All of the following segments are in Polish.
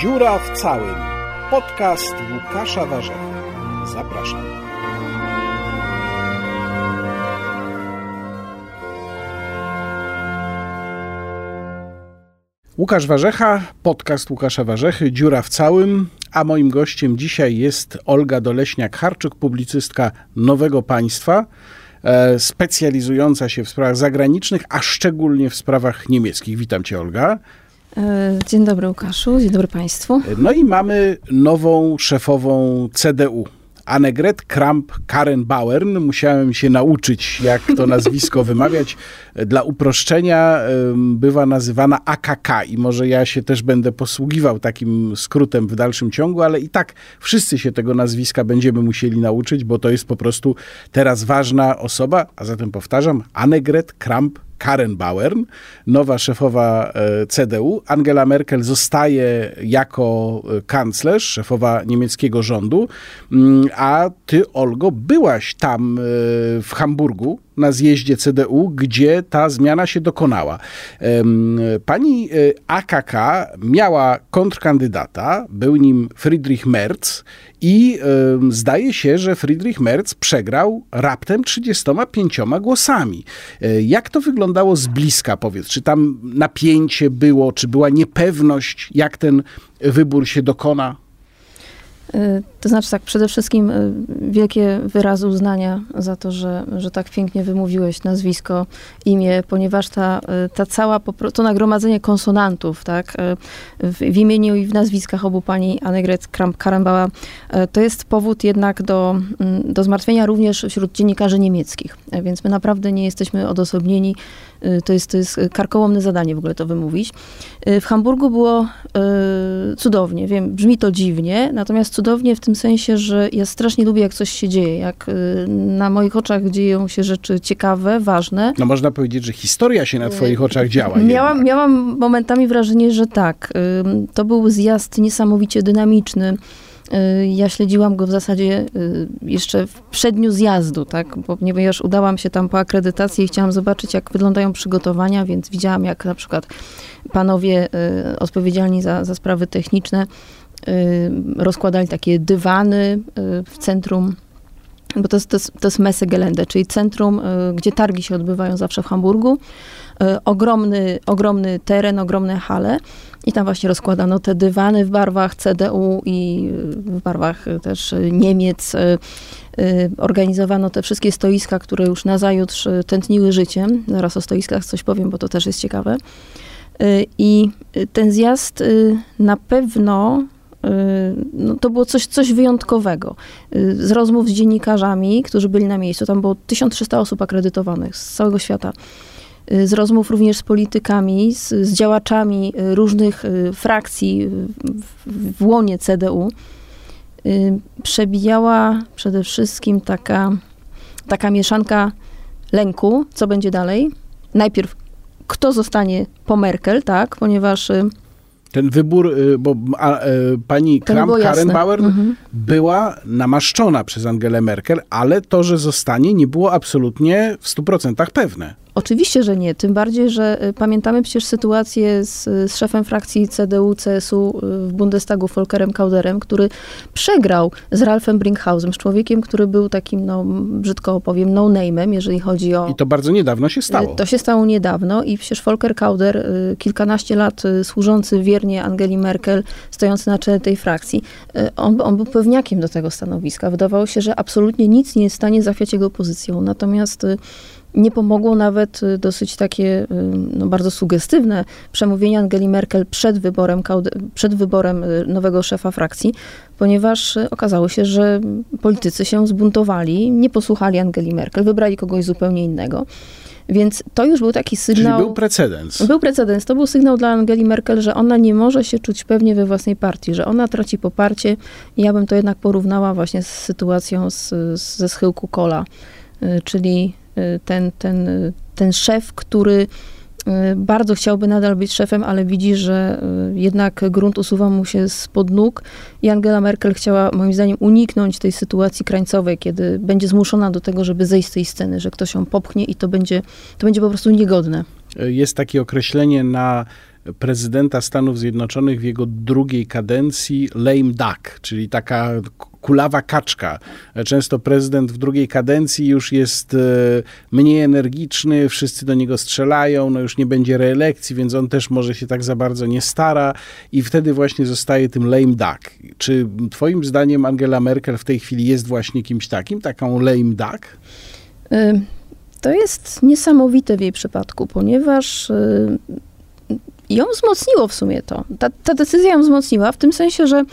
Dziura w całym. Podcast Łukasza Warzechy. Zapraszam. Łukasz Warzecha, podcast Łukasza Warzechy, Dziura w całym, a moim gościem dzisiaj jest Olga Doleśniak-Harczyk, publicystka Nowego Państwa, e, specjalizująca się w sprawach zagranicznych, a szczególnie w sprawach niemieckich. Witam cię, Olga. E, dzień dobry Łukaszu, dzień dobry Państwu. No i mamy nową szefową CDU. Annegret Kramp-Karrenbauern. Musiałem się nauczyć, jak to nazwisko wymawiać. Dla uproszczenia bywa nazywana AKK i może ja się też będę posługiwał takim skrótem w dalszym ciągu, ale i tak wszyscy się tego nazwiska będziemy musieli nauczyć, bo to jest po prostu teraz ważna osoba, a zatem powtarzam, Annegret Kramp Karen Bauern, nowa szefowa e, CDU. Angela Merkel zostaje jako e, kanclerz, szefowa niemieckiego rządu. Mm, a ty, Olgo, byłaś tam e, w Hamburgu na zjeździe CDU, gdzie ta zmiana się dokonała. Pani AKK miała kontrkandydata, był nim Friedrich Merz i zdaje się, że Friedrich Merz przegrał raptem 35 głosami. E, jak to wyglądało z bliska, powiedz? Czy tam napięcie było, czy była niepewność, jak ten wybór się dokona? Y, to znaczy tak, przede wszystkim y, wielkie wyrazy uznania za to, że, że tak pięknie wymówiłeś nazwisko, imię, ponieważ ta, y, ta cała, to nagromadzenie konsonantów, tak, w, w imieniu i w nazwiskach obu pani Annegret Karambała, to jest powód jednak do, mm, do zmartwienia również wśród dziennikarzy niemieckich. Więc my naprawdę nie jesteśmy odosobnieni. To jest, to jest karkołomne zadanie w ogóle to wymówić. W Hamburgu było cudownie, wiem, brzmi to dziwnie, natomiast cudownie w tym sensie, że ja strasznie lubię, jak coś się dzieje, jak y, na moich oczach dzieją się rzeczy ciekawe, ważne. No można powiedzieć, że historia się na y, twoich oczach działa. Miałam, miałam momentami wrażenie, że tak. To był zjazd niesamowicie dynamiczny. Y, ja śledziłam go w zasadzie jeszcze w przedniu zjazdu, tak? ponieważ udałam się tam po akredytacji i chciałam zobaczyć, jak wyglądają przygotowania, więc widziałam, jak na przykład panowie odpowiedzialni za, za sprawy techniczne Y, rozkładali takie dywany y, w centrum bo to jest, to jest, to jest Messegelände, czyli centrum, y, gdzie targi się odbywają zawsze w Hamburgu. Ogromny, ogromny teren, ogromne hale i tam właśnie rozkładano te dywany w barwach CDU i w barwach też Niemiec. Organizowano te wszystkie stoiska, które już nazajutrz tętniły życiem. Zaraz o stoiskach coś powiem, bo to też jest ciekawe. I ten zjazd na pewno Y, no, to było coś, coś wyjątkowego. Y, z rozmów z dziennikarzami, którzy byli na miejscu, tam było 1300 osób akredytowanych z całego świata. Y, z rozmów również z politykami, z, z działaczami różnych frakcji w, w łonie CDU, przebijała przede wszystkim taka, taka mieszanka lęku, co będzie dalej. Najpierw, kto zostanie po Merkel, tak, ponieważ ten wybór, y, bo a, e, pani Kramp-Karrenbauer mhm. była namaszczona przez Angelę Merkel, ale to, że zostanie, nie było absolutnie w 100% pewne. Oczywiście, że nie. Tym bardziej, że y, pamiętamy przecież sytuację z, z szefem frakcji CDU-CSU y, w Bundestagu, Volkerem Kauderem, który przegrał z Ralfem Brinkhausem, z człowiekiem, który był takim, no, brzydko powiem, no-name'em, jeżeli chodzi o... I to bardzo niedawno się stało. Y, to się stało niedawno i przecież Volker Kauder, kilkanaście lat służący wiernie Angeli Merkel, stojący na czele tej frakcji, on, on był pewniakiem do tego stanowiska. Wydawało się, że absolutnie nic nie jest w stanie zachwiać jego pozycją. Natomiast nie pomogło nawet y, dosyć takie y, no, bardzo sugestywne przemówienie Angeli Merkel przed wyborem, przed wyborem y, nowego szefa frakcji, ponieważ okazało się, że politycy się zbuntowali, nie posłuchali Angeli Merkel, wybrali kogoś zupełnie innego. Więc to już był taki sygnał. Czyli był precedens. Był precedens. To był sygnał dla Angeli Merkel, że ona nie może się czuć pewnie we własnej partii, że ona traci poparcie. I ja bym to jednak porównała właśnie z sytuacją z, ze schyłku kola, czyli ten, ten, ten szef, który y, bardzo chciałby nadal być szefem, ale widzi, że y, jednak grunt usuwa mu się spod nóg i Angela Merkel chciała moim zdaniem uniknąć tej sytuacji krańcowej, kiedy będzie zmuszona do tego, żeby zejść z tej sceny, że ktoś ją popchnie i to będzie, to będzie po prostu niegodne. Jest takie określenie na prezydenta Stanów Zjednoczonych w jego drugiej kadencji lame duck, czyli taka kulawa kaczka. Często prezydent w drugiej kadencji już jest e, mniej energiczny, wszyscy do niego strzelają, no już nie będzie reelekcji, więc on też może się tak za bardzo nie stara i wtedy właśnie zostaje tym lame duck. Czy twoim zdaniem Angela Merkel w tej chwili jest właśnie kimś takim, taką lame duck? To jest niesamowite w jej przypadku, ponieważ y, ją wzmocniło w sumie to. Ta, ta, decyzja ją wzmocniła w tym sensie, że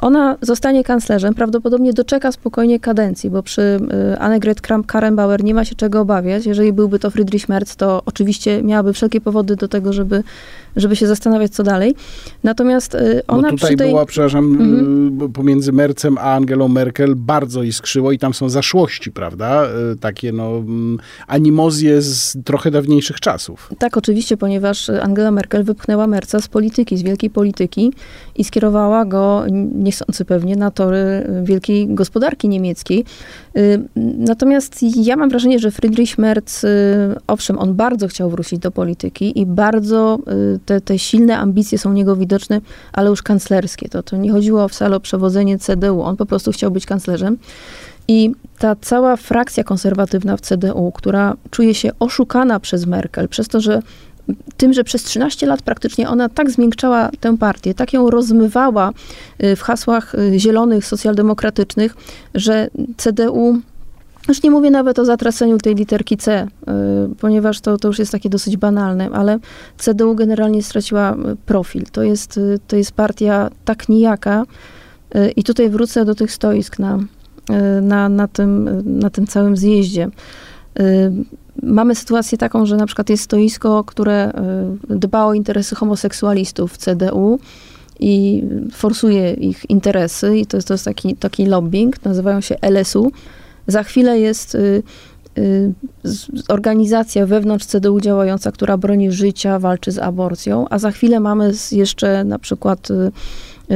ona zostanie kanclerzem, prawdopodobnie doczeka spokojnie kadencji, bo przy y, Annegret Kramp-Karrenbauer nie ma się czego obawiać. Jeżeli byłby to Friedrich Merz, to oczywiście miałaby wszelkie powody do tego, żeby żeby się zastanawiać, co dalej. Natomiast y, ona Bo tutaj tej... była, przepraszam, mhm. pomiędzy Mercem a Angelą Merkel bardzo iskrzyło i tam są zaszłości, prawda? Y, takie no mm, animozje z trochę dawniejszych czasów. Tak, oczywiście, ponieważ Angela Merkel wypchnęła Merca z polityki, z wielkiej polityki i skierowała go, niechcący pewnie, na tory wielkiej gospodarki niemieckiej. Y, natomiast ja mam wrażenie, że Friedrich Merz, owszem, on bardzo chciał wrócić do polityki i bardzo te, te silne ambicje są u niego widoczne, ale już kanclerskie. To, to nie chodziło wcale o przewodzenie CDU, on po prostu chciał być kanclerzem. I ta cała frakcja konserwatywna w CDU, która czuje się oszukana przez Merkel, przez to, że tym, że przez 13 lat praktycznie ona tak zmiękczała tę partię, tak ją rozmywała y, w hasłach y, zielonych, socjaldemokratycznych, że CDU już nie mówię nawet o zatraceniu tej literki C, y, ponieważ to, to już jest takie dosyć banalne, ale CDU generalnie straciła profil. To jest, to jest partia tak nijaka i tutaj wrócę do tych stoisk na, na, na, tym, na tym całym zjeździe. Mamy sytuację taką, że na przykład jest stoisko, które dba o interesy homoseksualistów w CDU i forsuje ich interesy i to jest, to jest taki, taki lobbying, nazywają się LSU za chwilę jest y, y, organizacja wewnątrz CDU działająca, która broni życia, walczy z aborcją, a za chwilę mamy jeszcze na przykład y,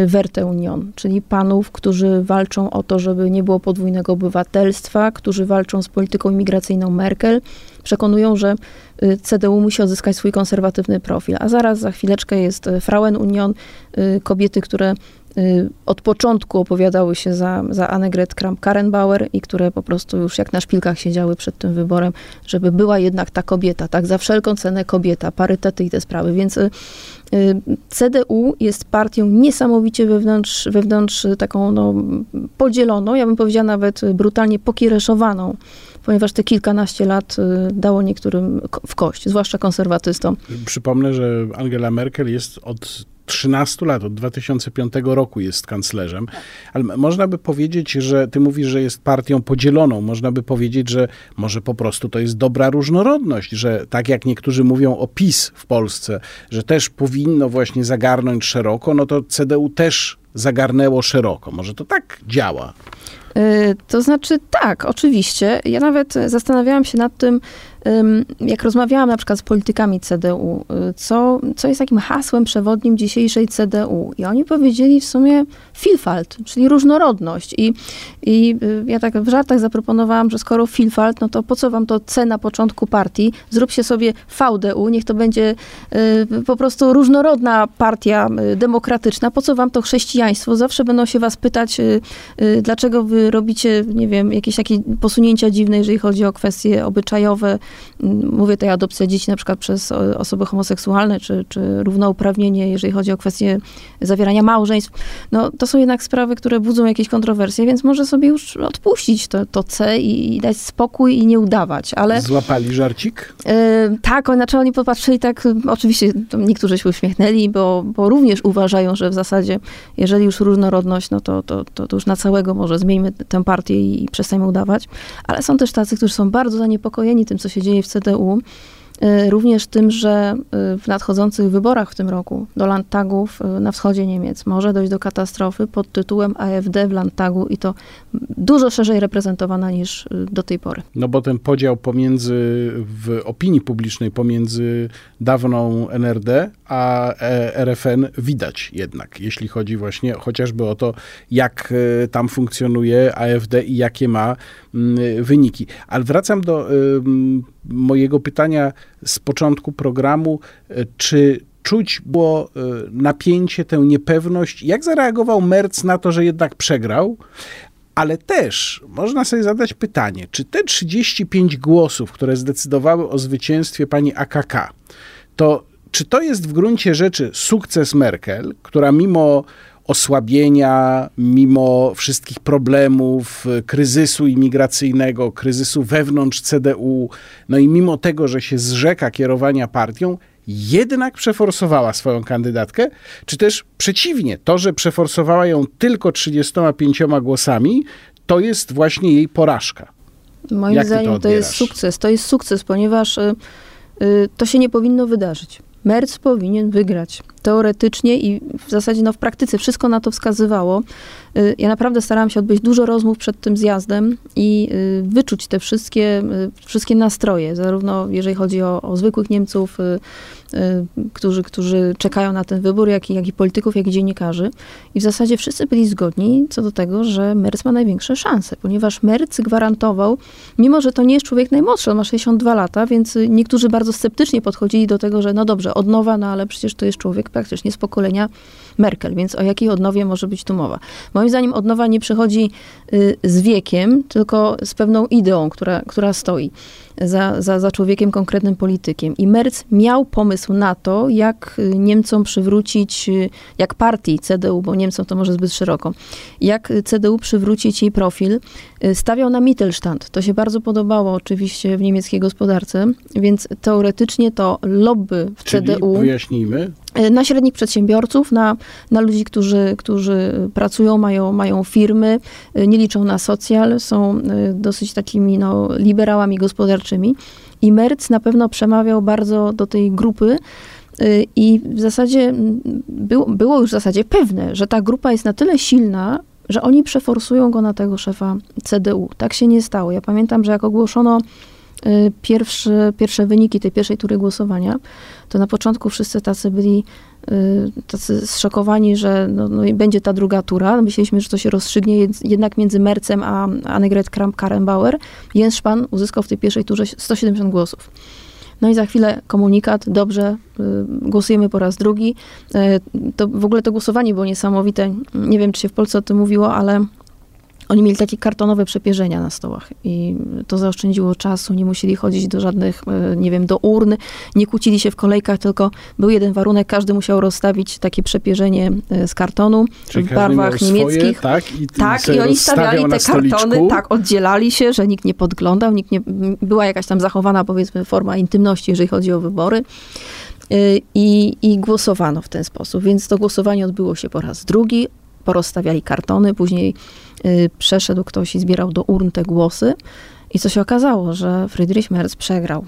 Werte Union, czyli panów, którzy walczą o to, żeby nie było podwójnego obywatelstwa, którzy walczą z polityką imigracyjną Merkel, przekonują, że CDU musi odzyskać swój konserwatywny profil. A zaraz za chwileczkę jest Frauen Union, kobiety, które Y, od początku opowiadały się za, za Annegret Kramp-Karrenbauer i które po prostu już jak na szpilkach siedziały przed tym wyborem, żeby była jednak ta kobieta, tak, za wszelką cenę kobieta, parytety i te sprawy, więc y, y, CDU jest partią niesamowicie wewnątrz, wewnątrz taką no, podzieloną, ja bym powiedziała nawet brutalnie pokiereszowaną, ponieważ te kilkanaście lat dało niektórym w kość, zwłaszcza konserwatystom. Przypomnę, że Angela Merkel jest od 13 lat, od 2005 roku jest kanclerzem, ale można by powiedzieć, że ty mówisz, że jest partią podzieloną. Można by powiedzieć, że może po prostu to jest dobra różnorodność, że tak jak niektórzy mówią o PiS w Polsce, że też powinno właśnie zagarnąć szeroko, no to CDU też zagarnęło szeroko. Może to tak działa. Y, to znaczy tak, oczywiście. Ja nawet zastanawiałam się nad tym, jak rozmawiałam na przykład z politykami CDU, y, co, co jest takim hasłem przewodnim dzisiejszej CDU. I oni powiedzieli w sumie Vielfalt, czyli różnorodność. I, I y, ja tak w żartach zaproponowałam, że skoro Vielfalt, no to po co wam to C na początku partii? Zróbcie sobie VDU, niech to będzie y, po prostu różnorodna partia demokratyczna. Po co wam to chrześcijaństwo? Zawsze będą się was pytać, dlaczego wy robicie, nie wiem, jakieś takie posunięcia dziwne, jeżeli chodzi o kwestie obyczajowe, Mówię tutaj adopcja dzieci na przykład przez osoby homoseksualne, czy, czy równouprawnienie, jeżeli chodzi o kwestie zawierania małżeństw. No, to są jednak sprawy, które budzą jakieś kontrowersje, więc może sobie już odpuścić to, to C i, i dać spokój i nie udawać, ale... Złapali żarcik? Yy, tak, znaczy oni popatrzyli tak, oczywiście niektórzy się uśmiechnęli, bo, bo również uważają, że w zasadzie, jeżeli już różnorodność, no to, to, to, to już na całego może zmieńmy tę partię i, i przestańmy udawać, ale są też tacy, którzy są bardzo zaniepokojeni tym, co się dzieje w CDU, y, również tym, że y, w nadchodzących wyborach w tym roku do Landtagów y, na wschodzie Niemiec może dojść do katastrofy pod tytułem AfD w Landtagu i to dużo szerzej reprezentowana niż do tej pory. No bo ten podział pomiędzy, w opinii publicznej pomiędzy dawną NRD a e, RFN widać jednak, jeśli chodzi właśnie chociażby o to, jak tam funkcjonuje AfD i jakie ma wyniki. Ale wracam do mojego pytania z początku programu, czy czuć było napięcie, tę niepewność. Jak zareagował Merc na to, że jednak przegrał? Ale też można sobie zadać pytanie, czy te 35 głosów, które zdecydowały o zwycięstwie pani AKK, to czy to jest w gruncie rzeczy sukces Merkel, która mimo osłabienia, mimo wszystkich problemów, kryzysu imigracyjnego, kryzysu wewnątrz CDU, no i mimo tego, że się zrzeka kierowania partią, jednak przeforsowała swoją kandydatkę, czy też przeciwnie, to, że przeforsowała ją tylko 35 głosami, to jest właśnie jej porażka. Moim Jak zdaniem to, to, jest sukces. To jest sukces, ponieważ y, y, to się nie powinno wydarzyć. Merz powinien wygrać. Teoretycznie i w zasadzie no, w praktyce wszystko na to wskazywało. Y, ja naprawdę starałam się odbyć dużo rozmów przed tym zjazdem i y, wyczuć te wszystkie, y, wszystkie nastroje, zarówno jeżeli chodzi o, o zwykłych Niemców, którzy, którzy czekają na ten wybór, jak i, jak i polityków, jak i dziennikarzy. I w zasadzie wszyscy byli zgodni co do tego, że Merz ma największe szanse, ponieważ Merz gwarantował, mimo że to nie jest człowiek najmłodszy, on ma 62 lata, więc niektórzy bardzo sceptycznie podchodzili do tego, że no dobrze, od nowa, no ale przecież to jest człowiek praktycznie z pokolenia Merkel, więc o jakiej odnowie może być tu mowa? Moim zdaniem odnowa nie przychodzi y, z wiekiem, tylko z pewną ideą, która, która stoi za, za, za człowiekiem, konkretnym politykiem. I Merz miał pomysł na to, jak y, Niemcom przywrócić, y, jak partii CDU, bo Niemcom to może zbyt szeroko, jak CDU przywrócić jej profil. Stawiał na Mittelstand. To się bardzo podobało oczywiście w niemieckiej gospodarce, więc teoretycznie to lobby w Czyli, CDU... wyjaśnijmy, na średnich przedsiębiorców, na, na ludzi, którzy, którzy pracują, mają, mają firmy, e, nie liczą na socjal, są e, dosyć takimi no, liberałami gospodarczymi. I Merc na pewno przemawiał bardzo do tej grupy. I w zasadzie było, było już w zasadzie pewne, że ta grupa jest na tyle silna, że oni przeforsują go na tego szefa CDU. Tak się nie stało. Ja pamiętam, że jak ogłoszono Y, pierwszy, pierwsze wyniki tej pierwszej tury głosowania, to na początku wszyscy tacy byli y, tacy zszokowani, że no, no będzie ta druga tura. Myśleliśmy, że to się rozstrzygnie jednak między Mercem a Annegret Kramp-Karrenbauer. Jens Spahn uzyskał w tej pierwszej turze 170 głosów. No i za chwilę komunikat, dobrze, y, głosujemy po raz drugi. To w ogóle to głosowanie było niesamowite. Nie wiem, czy się w Polsce o tym mówiło, ale oni mieli takie kartonowe przepierzenia na stołach i to zaoszczędziło czasu, nie musieli chodzić do żadnych, e, nie wiem, do urn, nie kłócili się w kolejkach, tylko był jeden warunek, każdy musiał rozstawić takie przepierzenie e, z kartonu Czyli w barwach niemieckich. Swoje, tak, i, tak, i oni stawiali te kartony, tak, oddzielali się, że nikt nie podglądał, nikt nie, była jakaś tam zachowana, powiedzmy, forma intymności, jeżeli chodzi o wybory. E, I, I głosowano w ten sposób, więc to głosowanie odbyło się po raz drugi porozstawiali kartony, później przeszedł ktoś i zbierał do urn te głosy. I co się okazało, że Friedrich Merz przegrał.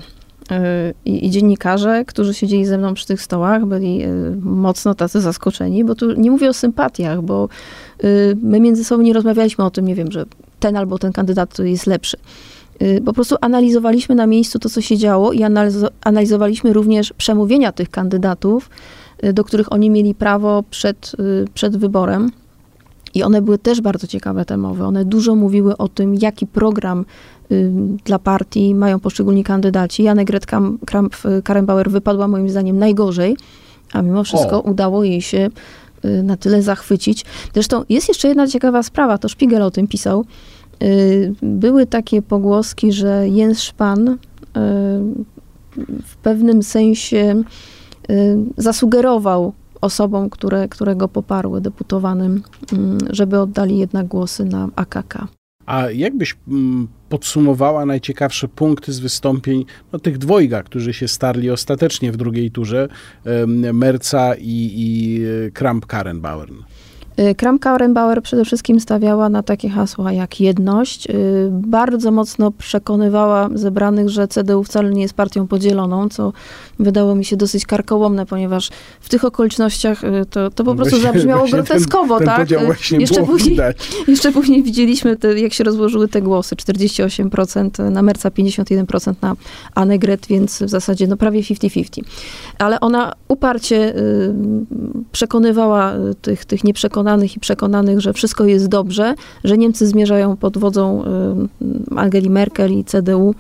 Y, I, I, dziennikarze, którzy siedzieli ze mną przy tych stołach, byli y, mocno tacy zaskoczeni, bo tu nie mówię o sympatiach, bo my między sobą nie rozmawialiśmy o tym, nie wiem, że ten albo ten kandydat jest lepszy. Po prostu analizowaliśmy na miejscu to, co się działo i analizowaliśmy również przemówienia tych kandydatów, do których oni mieli prawo przed, przed wyborem. I one były też bardzo ciekawe temowe. One dużo mówiły o tym, jaki program y, dla partii mają poszczególni kandydaci. Janek Kramp-Karrenbauer wypadła moim zdaniem najgorzej, a mimo wszystko o. udało jej się y, na tyle zachwycić. Zresztą jest jeszcze jedna ciekawa sprawa, to Spiegel o tym pisał. Y, były takie pogłoski, że Jens Spahn w pewnym sensie zasugerował osobom, które, które go poparły, deputowanym, mm, żeby oddali jednak głosy na AKK. A jakbyś mm, podsumowała najciekawsze punkty z wystąpień no, tych dwojga, którzy się starli ostatecznie w drugiej turze, Merca i, i e, Y, Kramp-Karrenbauer przede wszystkim stawiała na takie hasła jak jedność. Y, bardzo mocno przekonywała zebranych, że CDU wcale nie jest partią podzieloną, co wydało mi się dosyć karkołomne, ponieważ w tych okolicznościach y, to, to po no prostu właśnie, zabrzmiało właśnie groteskowo, ten, tak? Ten jeszcze, później, jeszcze później widzieliśmy, te, jak się rozłożyły te głosy. 48% na Merca, 51% na Annegret, więc w zasadzie no prawie 50-50. Ale ona uparcie przekonywała tych, tych nieprzekonanych przekonanych i przekonanych, że wszystko jest dobrze, że Niemcy zmierzają pod wodzą y, Angeli Merkel i CDU,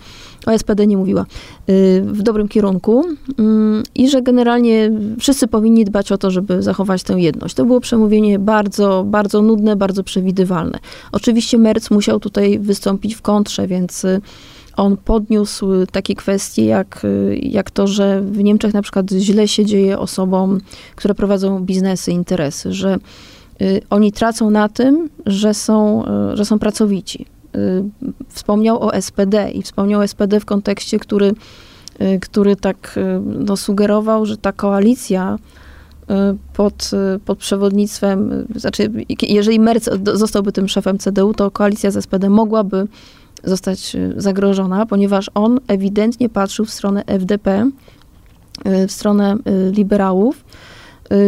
o SPD nie mówiła, y, w dobrym kierunku mm, i że generalnie wszyscy powinni dbać o to, żeby zachować tę jedność. To było przemówienie bardzo, bardzo nudne, bardzo przewidywalne. Oczywiście Merz musiał tutaj wystąpić w kontrze, więc y, on podniósł takie kwestie, jak, y, jak to, że w Niemczech na przykład źle się dzieje osobom, które prowadzą biznesy, interesy, że oni tracą na tym, że są, że są pracowici. Y, wspomniał o SPD i wspomniał o SPD w kontekście, który, y, który tak y, no, sugerował, że ta koalicja pod, pod przewodnictwem, znaczy jeżeli Merz zostałby tym szefem CDU, to koalicja z SPD mogłaby zostać zagrożona, ponieważ on ewidentnie patrzył w stronę FDP, w stronę liberałów, Y,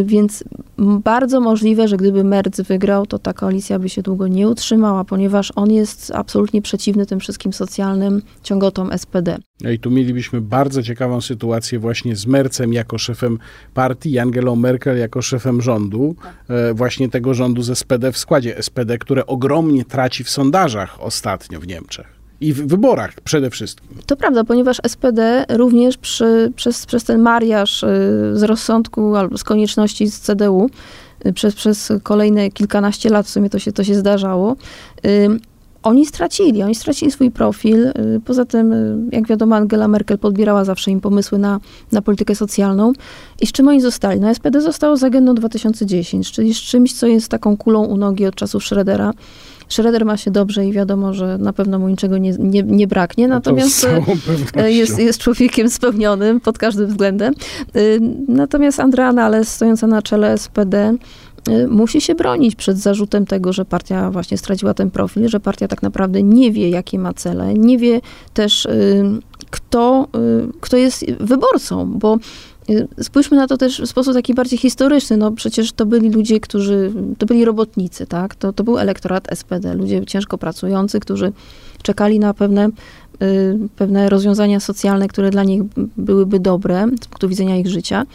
więc bardzo możliwe, że gdyby Merz wygrał, to ta koalicja by się długo nie utrzymała, ponieważ on jest absolutnie przeciwny tym wszystkim socjalnym ciągotom SPD. No i tu mielibyśmy bardzo ciekawą sytuację właśnie z Mercem jako szefem partii i Angelą Merkel jako szefem rządu, tak. właśnie tego rządu z SPD w składzie SPD, które ogromnie traci w sondażach ostatnio w Niemczech. I w wyborach przede wszystkim. To prawda, ponieważ SPD również przy, przez, przez ten mariaż y, z rozsądku albo z konieczności z CDU, y, przez, przez kolejne kilkanaście lat w sumie to się, to się zdarzało, y, oni stracili, oni stracili swój profil. Poza tym, jak wiadomo, Angela Merkel podbierała zawsze im pomysły na, na politykę socjalną. I z czym oni zostali? No SPD zostało z agendą 2010, czyli z czymś, co jest taką kulą u nogi od czasów Schrödera. Schroeder ma się dobrze i wiadomo, że na pewno mu niczego nie, nie, nie braknie, natomiast e, jest, jest człowiekiem spełnionym pod każdym względem. E, natomiast Andrea Nales, stojąca na czele SPD, e, musi się bronić przed zarzutem tego, że partia właśnie straciła ten profil, że partia tak naprawdę nie wie, jakie ma cele, nie wie też, kto, kto jest wyborcą, bo Y, spójrzmy na to też w sposób taki bardziej historyczny. No przecież to byli ludzie, którzy, to byli robotnicy, tak? To, to był elektorat SPD, ludzie ciężko pracujący, którzy czekali na pewne, y, pewne rozwiązania socjalne, które dla nich byłyby dobre z punktu widzenia ich życia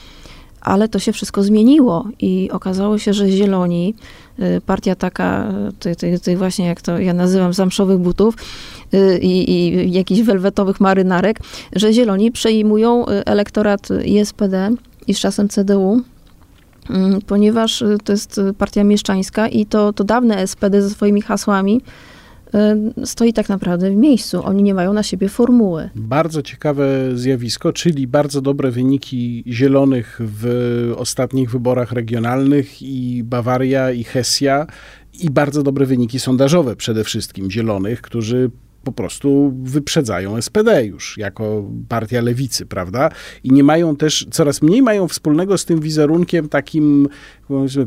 ale to się wszystko zmieniło i okazało się, że Zieloni, y, partia taka, tych, ty, ty właśnie jak to ja nazywam, zamszowych butów y, i, i jakichś welwetowych marynarek, że Zieloni przejmują y, elektorat ISPD i z czasem CDU, mm, ponieważ to jest partia mieszczańska i to, to dawne SPD ze swoimi hasłami stoi tak naprawdę w miejscu. Oni nie mają na siebie formuły. Bardzo ciekawe zjawisko, czyli bardzo dobre wyniki zielonych w ostatnich wyborach regionalnych i Bawaria i Hesja i bardzo dobre wyniki sondażowe przede wszystkim zielonych, którzy po prostu wyprzedzają SPD już jako partia lewicy, prawda? I nie mają też, coraz mniej mają wspólnego z tym wizerunkiem takim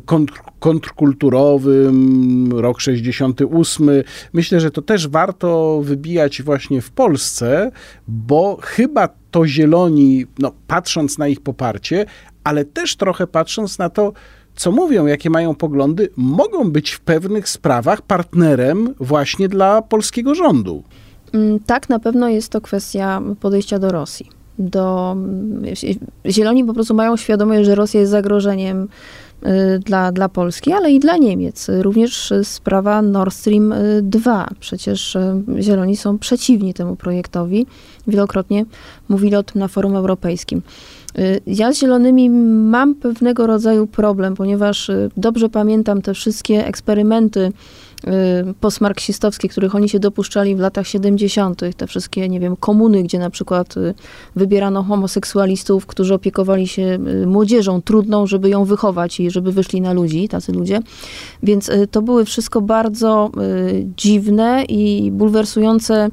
kontr, kontrkulturowym, rok 68. Myślę, że to też warto wybijać właśnie w Polsce, bo chyba to zieloni, no, patrząc na ich poparcie, ale też trochę patrząc na to, co mówią, jakie mają poglądy, mogą być w pewnych sprawach partnerem właśnie dla polskiego rządu. Mm, tak, na pewno jest to kwestia podejścia do Rosji. Do, zieloni po prostu mają świadomość, że Rosja jest zagrożeniem y, dla, dla Polski, ale i dla Niemiec. Również sprawa Nord Stream 2. Przecież y, Zieloni są przeciwni temu projektowi. Wielokrotnie mówili o tym na forum europejskim. Y, ja z Zielonymi mam pewnego rodzaju problem, ponieważ y, dobrze pamiętam te wszystkie eksperymenty y, postmarksistowskie, których oni się dopuszczali w latach 70., te wszystkie, nie wiem, komuny, gdzie na przykład wybierano homoseksualistów, którzy opiekowali się młodzieżą trudną, żeby ją wychować i żeby wyszli na ludzi, tacy ludzie. Więc to były wszystko bardzo dziwne i bulwersujące,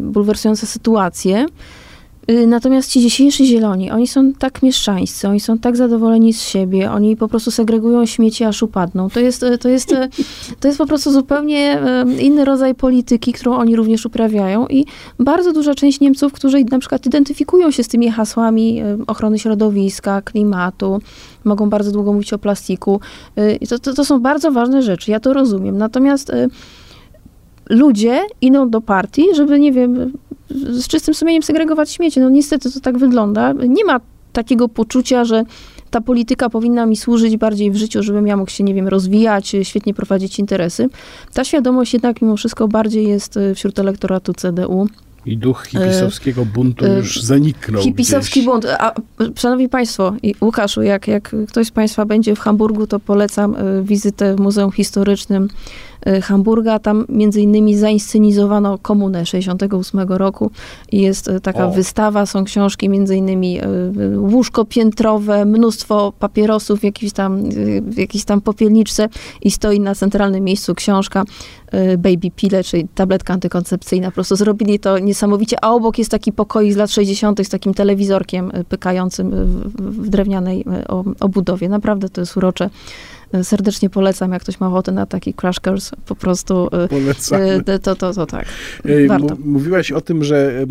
bulwersujące sytuacje. Y, natomiast ci dzisiejsi zieloni, oni są tak mieszczańscy, oni są tak zadowoleni z siebie, oni po prostu segregują śmieci, aż upadną. To jest, to jest, to jest po prostu zupełnie inny rodzaj polityki, którą oni również uprawiają i bardzo duża część Niemców, którzy na przykład identyfikują się z tymi hasłami ochrony środowiska, klimatu, mogą bardzo długo mówić o plastiku. Y, to, to, to są bardzo ważne rzeczy, ja to rozumiem. Natomiast y, ludzie idą do partii, żeby, nie wiem, z czystym sumieniem segregować śmieci. No niestety to tak wygląda. Nie ma takiego poczucia, że ta polityka powinna mi służyć bardziej w życiu, żebym ja mógł się, nie wiem, rozwijać, świetnie prowadzić interesy. Ta świadomość jednak mimo wszystko bardziej jest wśród elektoratu CDU. I duch hipisowskiego buntu e, już zaniknął. Hipisowski gdzieś. bunt. A, szanowni Państwo, i Łukaszu, jak, jak ktoś z Państwa będzie w Hamburgu, to polecam e, wizytę w Muzeum Historycznym e, Hamburga. Tam między innymi zainscenizowano komunę 68 roku. Jest taka o. wystawa, są książki między innymi łóżko piętrowe, mnóstwo papierosów w jakiejś tam, w jakiejś tam popielniczce i stoi na centralnym miejscu książka Baby Pille, czyli tabletka antykoncepcyjna. Po prostu zrobili to niesamowicie, a obok jest taki pokoi z lat 60. z takim telewizorkiem y, pykającym w, w drewnianej y, obudowie. Naprawdę to jest urocze y, serdecznie polecam, jak ktoś ma ochotę na taki crash course, po prostu Polecamy. to, to, to, to tak. Warto. Mówiłaś o tym, że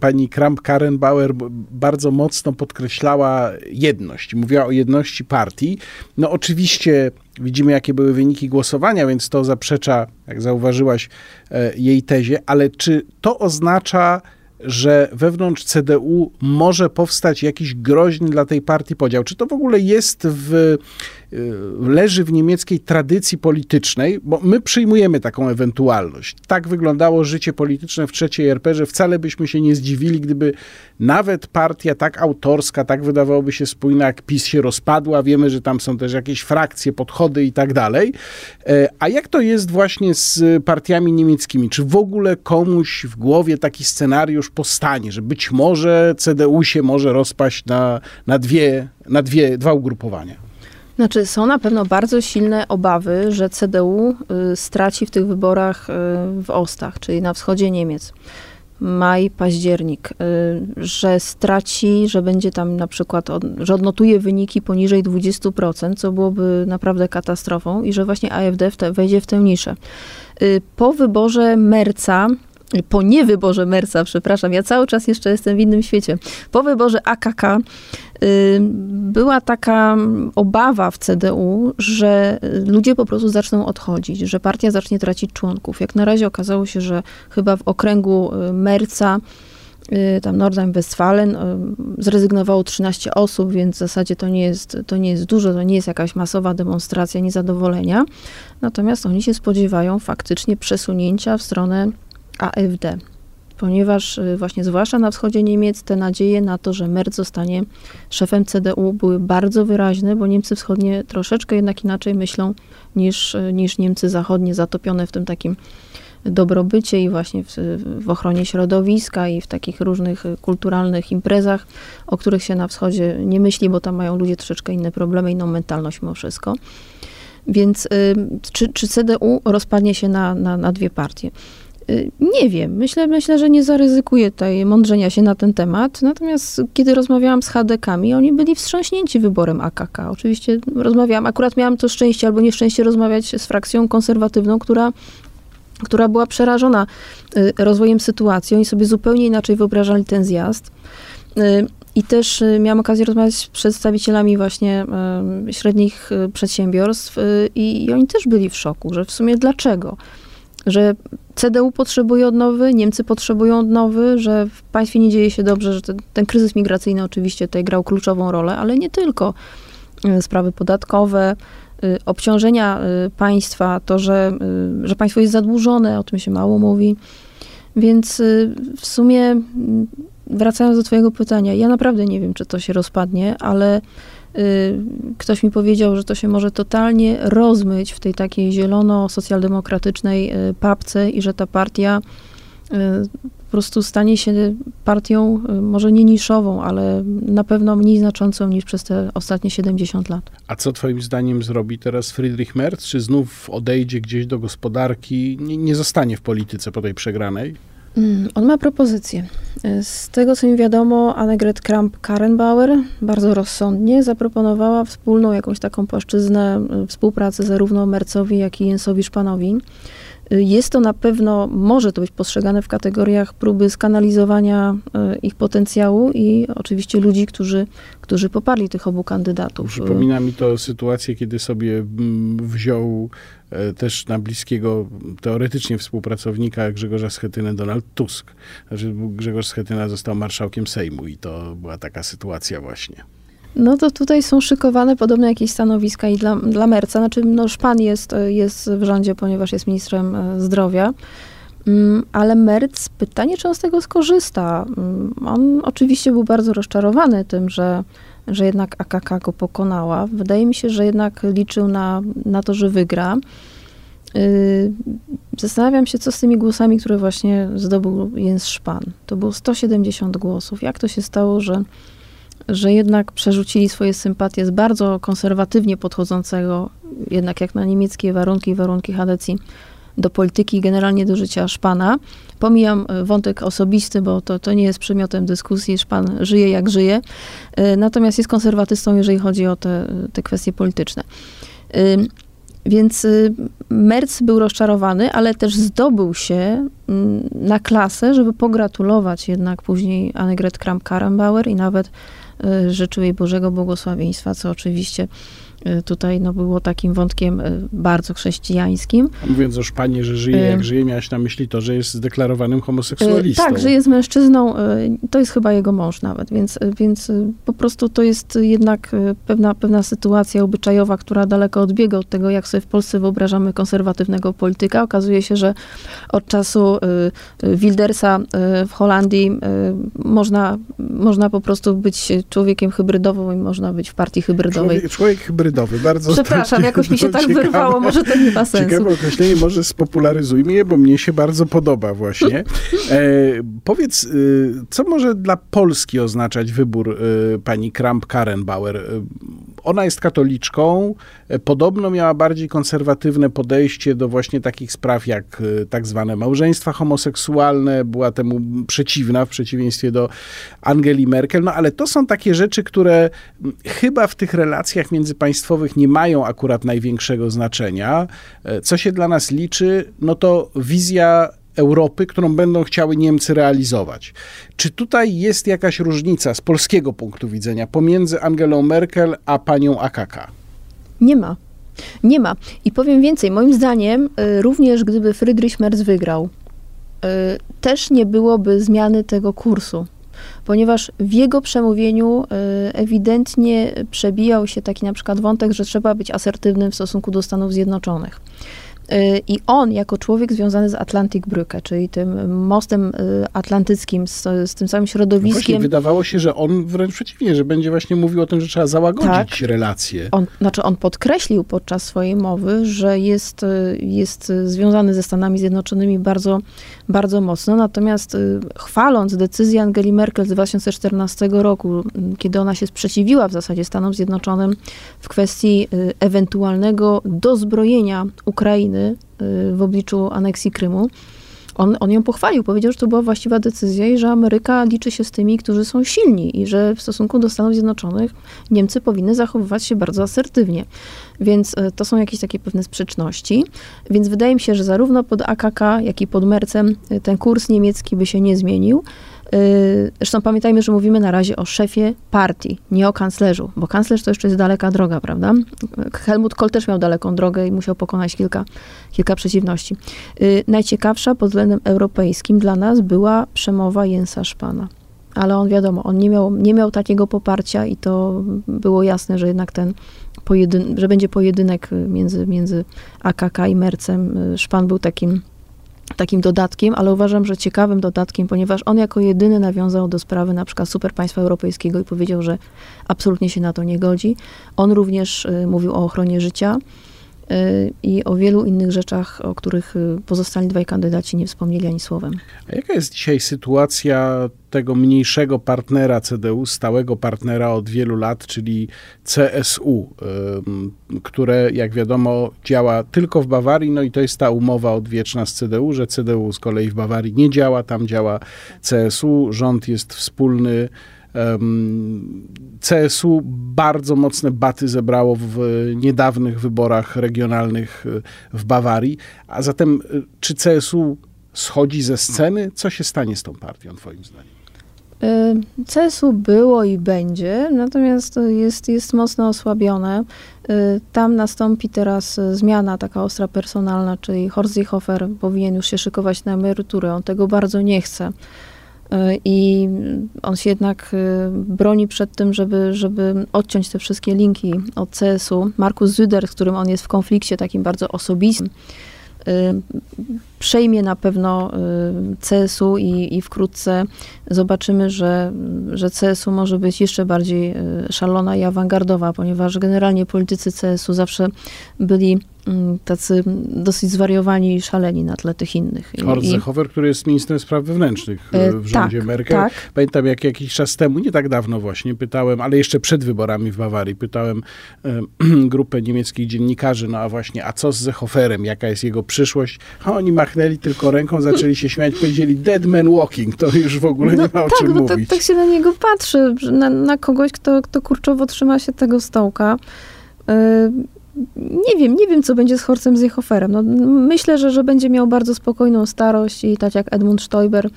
pani Kramp-Karrenbauer bardzo mocno podkreślała jedność. Mówiła o jedności partii. No oczywiście widzimy, jakie były wyniki głosowania, więc to zaprzecza, jak zauważyłaś, e, jej tezie, ale czy to oznacza, że wewnątrz CDU może powstać jakiś groźny dla tej partii podział? Czy to w ogóle jest w leży w niemieckiej tradycji politycznej, bo my przyjmujemy taką ewentualność. Tak wyglądało życie polityczne w trzeciej RP, że wcale byśmy się nie zdziwili, gdyby nawet partia tak autorska, tak wydawałoby się spójna, jak PiS się rozpadła. Wiemy, że tam są też jakieś frakcje, podchody i tak dalej. E, a jak to jest właśnie z partiami niemieckimi? Czy w ogóle komuś w głowie taki scenariusz powstanie, że być może CDU się może rozpaść na, na, dwie, na dwie, dwa ugrupowania? Znaczy, są na pewno bardzo silne obawy, że CDU y, straci w tych wyborach y, w Ostach, czyli na wschodzie Niemiec. Maj, październik, y, że straci, że będzie tam na przykład, od, że odnotuje wyniki poniżej 20%, co byłoby naprawdę katastrofą i że właśnie AfD w te, wejdzie w tę niszę. Po wyborze Merca, po niewyborze Merca, przepraszam, ja cały czas jeszcze jestem w innym świecie. Po wyborze AKK y, była taka obawa w CDU, że ludzie po prostu zaczną odchodzić, że partia zacznie tracić członków. Jak na razie okazało się, że chyba w okręgu y, Merca y, tam Nordrhein-Westfalen zrezygnowało 13 osób, więc w zasadzie to nie, jest, to nie jest dużo, to nie jest jakaś masowa demonstracja niezadowolenia. Natomiast oni się spodziewają faktycznie przesunięcia w stronę AfD, ponieważ y, właśnie zwłaszcza na wschodzie Niemiec te nadzieje na to, że Merz zostanie szefem CDU były bardzo wyraźne, bo Niemcy wschodnie troszeczkę jednak inaczej myślą niż, y, niż Niemcy zachodnie, zatopione w tym takim dobrobycie i właśnie w, w, ochronie środowiska i w takich różnych y, kulturalnych imprezach, o których się na wschodzie nie myśli, bo tam mają ludzie troszeczkę inne problemy, inną mentalność mimo wszystko. Więc czy, czy CDU rozpadnie się na, na, na dwie partie? Y, nie wiem. Myślę, myślę, że nie zaryzykuję tutaj mądrzenia się na ten temat. Natomiast kiedy rozmawiałam z HDK-ami, oni byli wstrząśnięci wyborem AKK. Oczywiście rozmawiałam, akurat miałam to szczęście albo nieszczęście rozmawiać z frakcją konserwatywną, która która była przerażona y, rozwojem sytuacji. Oni sobie zupełnie inaczej wyobrażali ten zjazd. Y, I też miałam okazję rozmawiać z przedstawicielami właśnie średnich przedsiębiorstw i oni też byli w szoku, że w sumie dlaczego? Że CDU potrzebuje odnowy, Niemcy potrzebują odnowy, że w państwie nie dzieje się dobrze, że ten, ten kryzys migracyjny oczywiście tutaj grał kluczową rolę, ale nie tylko. Y, sprawy podatkowe, y, obciążenia y, państwa, to, że, że państwo jest zadłużone, o tym się mało mówi. Więc w sumie, wracając do Twojego pytania, ja naprawdę nie wiem, czy to się rozpadnie, ale ktoś mi powiedział, że to się może totalnie rozmyć w tej takiej zielono-socjaldemokratycznej y, papce i że ta partia y, po prostu stanie się partią może nie niszową, ale na pewno mniej znaczącą niż przez te ostatnie 70 lat. A co twoim zdaniem zrobi teraz Friedrich Merz? Czy znów odejdzie gdzieś do gospodarki, nie, nie zostanie w polityce po tej przegranej? Mm, on ma propozycję. Z tego, co mi wiadomo, Annegret Kramp-Karrenbauer bardzo rozsądnie zaproponowała wspólną jakąś taką płaszczyznę y, współpracy zarówno Mercowi, jak i Jensowi Szpanowi. Jest to na pewno, może to być postrzegane w kategoriach próby skanalizowania e, ich potencjału i oczywiście ludzi, którzy, którzy poparli tych obu kandydatów. Przypomina mi to sytuację, kiedy sobie mm, wziął e, też na bliskiego, teoretycznie współpracownika Grzegorza Schetynę Donald Tusk. Znaczy Grzegorz Schetyna został marszałkiem Sejmu i to była taka sytuacja właśnie. No to tutaj są szykowane podobne jakieś stanowiska i dla, dla Merca. Znaczy, no Szpan jest, jest w rządzie, ponieważ jest ministrem e, zdrowia. Mm, ale Merc, pytanie, czy on z tego skorzysta. Mm, on oczywiście był bardzo rozczarowany tym, że, że jednak AKK go pokonała. Wydaje mi się, że jednak liczył na, na to, że wygra. Y, zastanawiam się, co z tymi głosami, które właśnie zdobył Jens Szpan. To było 170 głosów. Jak to się stało, że, że jednak przerzucili swoje sympatie z bardzo konserwatywnie podchodzącego, jednak jak na niemieckie warunki, warunki Hadecji, do polityki i generalnie do życia Szpana. Pomijam y, wątek osobisty, bo to, to nie jest przedmiotem dyskusji. Szpan żyje jak żyje. Y, natomiast jest konserwatystą, jeżeli chodzi o te, te kwestie polityczne. Więc y, Merz był rozczarowany, ale też zdobył się mm, na klasę, żeby pogratulować jednak później Annegret Kramp-Karrenbauer i nawet życzył jej Bożego błogosławieństwa, co oczywiście Y, tutaj no, było takim wątkiem y, bardzo chrześcijańskim. Mówiąc o Szpanie, że żyje jak y, żyje, miałaś na myśli to, że jest zdeklarowanym homoseksualistą. Tak, że jest mężczyzną, to jest chyba jego mąż nawet, więc, więc po prostu to jest jednak pewna, pewna sytuacja obyczajowa, która daleko odbiega od tego, jak sobie w Polsce wyobrażamy konserwatywnego polityka. Okazuje się, że od czasu Wildersa w Holandii można, można po prostu być człowiekiem hybrydowym i można być w partii hybrydowej. Człowiek, człowiek hybrydowy hybrydowy. Bardzo Przepraszam, jakoś mi się tak ciekawe, wyrwało, może to nie ma sensu. Ciekawe określenie, może spopularyzujmy je, bo mnie się bardzo podoba właśnie. E, powiedz, y, co może dla Polski oznaczać wybór y, pani Kramp-Karrenbauer? Ona jest katoliczką, e, podobno miała bardziej konserwatywne podejście do właśnie takich spraw jak tak zwane małżeństwa homoseksualne, była temu przeciwna w przeciwieństwie do Angeli Merkel, no ale to są takie rzeczy, które chyba w tych relacjach międzypaństwowych państwowych nie mają akurat największego znaczenia. E, co się dla nas liczy, no to wizja Europy, którą będą chciały Niemcy realizować. Czy tutaj jest jakaś różnica z polskiego punktu widzenia pomiędzy Angelą Merkel a panią AKK? Nie ma. Nie ma. I powiem więcej, moim zdaniem, y, również gdyby Friedrich Merz wygrał, y, też nie byłoby zmiany tego kursu ponieważ w jego przemówieniu e, ewidentnie przebijał się taki na przykład wątek, że trzeba być asertywnym w stosunku do Stanów Zjednoczonych. Y, I on, jako człowiek związany z Atlantic Brücke, czyli tym mostem y, atlantyckim, z, z tym samym środowiskiem. No właśnie, wydawało się, że on wręcz przeciwnie, że będzie właśnie mówił o tym, że trzeba załagodzić tak, relacje. On, znaczy, on podkreślił podczas swojej mowy, że jest, y, jest związany ze Stanami Zjednoczonymi bardzo, bardzo mocno. Natomiast chwaląc decyzję Angeli Merkel z 2014 roku, kiedy ona się sprzeciwiła w zasadzie Stanom Zjednoczonym w kwestii ewentualnego dozbrojenia Ukrainy Y, w obliczu aneksji Krymu. On, on ją pochwalił, powiedział, że to była właściwa decyzja i że Ameryka liczy się z tymi, którzy są silni i że w stosunku do Stanów Zjednoczonych Niemcy powinny zachowywać się bardzo asertywnie. Więc y, to są jakieś takie pewne sprzeczności. Więc wydaje mi się, że zarówno pod AKK, jak i pod Mercem y, ten kurs niemiecki by się nie zmienił. Y, zresztą pamiętajmy, że mówimy na razie o szefie partii, nie o kanclerzu, bo kanclerz to jeszcze jest daleka droga, prawda? Helmut Kohl też miał daleką drogę i musiał pokonać kilka, kilka przeciwności. Y, najciekawsza pod względem europejskim dla nas była przemowa Jensa Szpana. Ale on wiadomo, on nie miał, nie miał takiego poparcia i to było jasne, że jednak ten pojedyn- że będzie pojedynek między, między AKK i Mercem. Y, Szpan był takim takim dodatkiem, ale uważam, że ciekawym dodatkiem, ponieważ on jako jedyny nawiązał do sprawy na przykład superpaństwa europejskiego i powiedział, że absolutnie się na to nie godzi. On również y, mówił o ochronie życia i o wielu innych rzeczach, o których y, pozostali dwaj kandydaci nie wspomnieli ani słowem. A jaka jest dzisiaj sytuacja tego mniejszego partnera CDU, stałego partnera od wielu lat, czyli CSU, które jak wiadomo działa tylko w Bawarii, no i to jest ta umowa odwieczna z CDU, że CDU z kolei w Bawarii nie działa, tam działa CSU, rząd jest wspólny. CSU bardzo mocne baty zebrało w niedawnych wyborach regionalnych e, w Bawarii. A zatem, e, czy CSU schodzi ze sceny? Co się stanie z tą partią, Twoim zdaniem? Y, CSU było i będzie, natomiast jest, jest mocno osłabione. Y, tam nastąpi teraz zmiana taka ostra personalna, czyli Horst Seehofer powinien już się szykować na emeryturę. On tego bardzo nie chce. I on się jednak broni przed tym, żeby, żeby odciąć te wszystkie linki od CS-u. Markus Züder, z którym on jest w konflikcie takim bardzo osobistym, przejmie na pewno CSU i, i wkrótce zobaczymy, że, że CSU może być jeszcze bardziej szalona i awangardowa, ponieważ generalnie politycy CSU zawsze byli tacy dosyć zwariowani i szaleni na tle tych innych. Horst Seehofer, który jest ministrem spraw wewnętrznych e, w rządzie tak, Merkel. Tak. Pamiętam, jak jakiś czas temu, nie tak dawno właśnie, pytałem, ale jeszcze przed wyborami w Bawarii, pytałem e, grupę niemieckich dziennikarzy, no a właśnie, a co z Seehoferem, jaka jest jego przyszłość? A oni machnęli tylko ręką, zaczęli się śmiać, powiedzieli dead man walking, to już w ogóle no, nie ma o tak, czym no mówić. Tak, tak się na niego patrzy, na, na kogoś, kto, kto kurczowo trzyma się tego stołka. E, nie wiem, nie wiem, co będzie z Horcem Ziehoferem. No, myślę, że, że będzie miał bardzo spokojną starość i tak jak Edmund Stoiber y,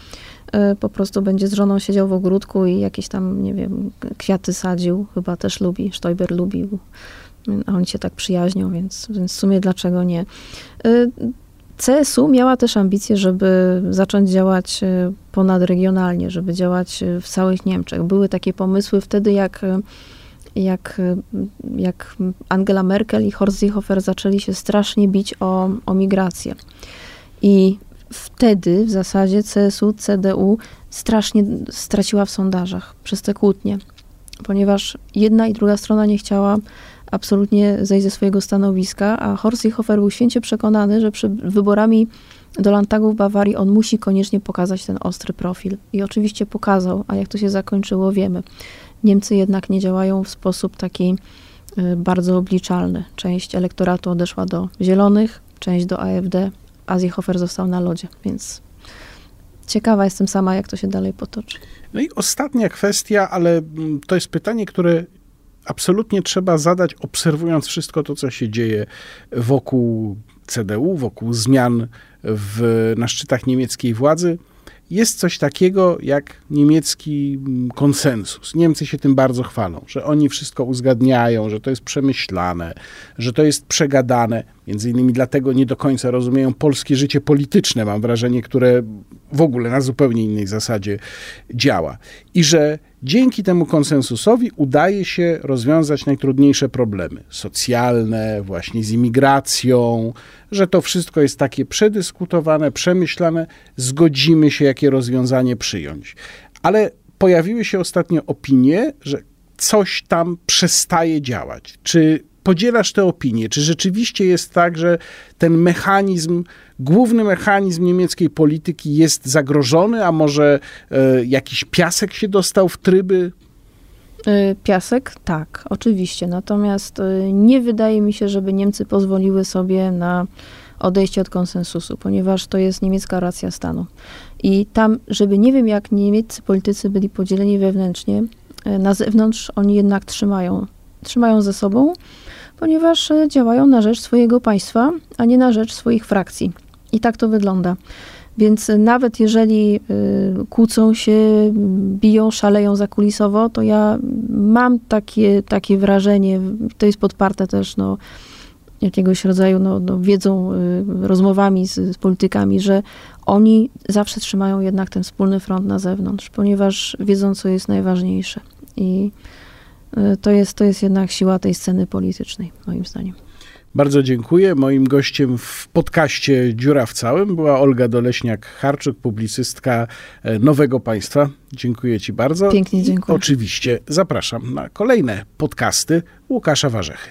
po prostu będzie z żoną siedział w ogródku i jakieś tam, nie wiem, kwiaty sadził. Chyba też lubi, Stoiber lubił. A oni się tak przyjaźnią, więc, więc w sumie dlaczego nie. Y, CSU miała też ambicje, żeby zacząć działać y, ponadregionalnie, żeby działać w całych Niemczech. Były takie pomysły wtedy, jak jak, jak Angela Merkel i Horst Seehofer zaczęli się strasznie bić o, o migrację. I wtedy w zasadzie CSU, CDU strasznie straciła w sondażach przez te kłótnie, ponieważ jedna i druga strona nie chciała absolutnie zejść ze swojego stanowiska, a Horst Seehofer był święcie przekonany, że przed wyborami do Landtagu w Bawarii on musi koniecznie pokazać ten ostry profil. I oczywiście pokazał, a jak to się zakończyło, wiemy. Niemcy jednak nie działają w sposób taki y, bardzo obliczalny. Część elektoratu odeszła do Zielonych, część do AfD, a Ziehofer został na lodzie, więc ciekawa jestem sama, jak to się dalej potoczy. No i ostatnia kwestia, ale mm, to jest pytanie, które absolutnie trzeba zadać, obserwując wszystko to, co się dzieje wokół CDU, wokół zmian w, na szczytach niemieckiej władzy jest coś takiego jak niemiecki mm, konsensus. Niemcy się tym bardzo chwalą, że oni wszystko uzgadniają, że to jest przemyślane, że to jest przegadane. Między innymi dlatego nie do końca rozumieją polskie życie polityczne, mam wrażenie, które w ogóle na zupełnie innej zasadzie działa. I że dzięki temu konsensusowi udaje się rozwiązać najtrudniejsze problemy socjalne, właśnie z imigracją, że to wszystko jest takie przedyskutowane, przemyślane, zgodzimy się, jakie rozwiązanie przyjąć. Ale pojawiły się ostatnio opinie, że coś tam przestaje działać. Czy podzielasz tę opinię? Czy rzeczywiście jest tak, że ten mechanizm, główny mechanizm niemieckiej polityki jest zagrożony, a może e, jakiś piasek się dostał w tryby? E, piasek? Tak, oczywiście. Natomiast e, nie wydaje mi się, żeby Niemcy pozwoliły sobie na odejście od konsensusu, ponieważ to jest niemiecka racja stanu. I tam, żeby nie wiem, jak niemieccy politycy byli podzieleni wewnętrznie, na zewnątrz oni jednak trzymają, trzymają ze sobą ponieważ e, działają na rzecz swojego państwa, a nie na rzecz swoich frakcji. I tak to wygląda. Więc nawet jeżeli y, kłócą się, biją, szaleją zakulisowo, to ja mam takie, takie wrażenie, to jest podparte też no, jakiegoś rodzaju no, no wiedzą, rozmowami z, z, politykami, że oni zawsze trzymają jednak ten wspólny front na zewnątrz, ponieważ wiedzą, co jest najważniejsze. I to jest, to jest jednak siła tej sceny politycznej, moim zdaniem. Bardzo dziękuję. Moim gościem w podcaście Dziura w Całym była Olga Doleśniak-Harczyk, publicystka e, Nowego Państwa. Dziękuję Ci bardzo. Pięknie dziękuję. I oczywiście zapraszam na kolejne podcasty Łukasza Warzechy.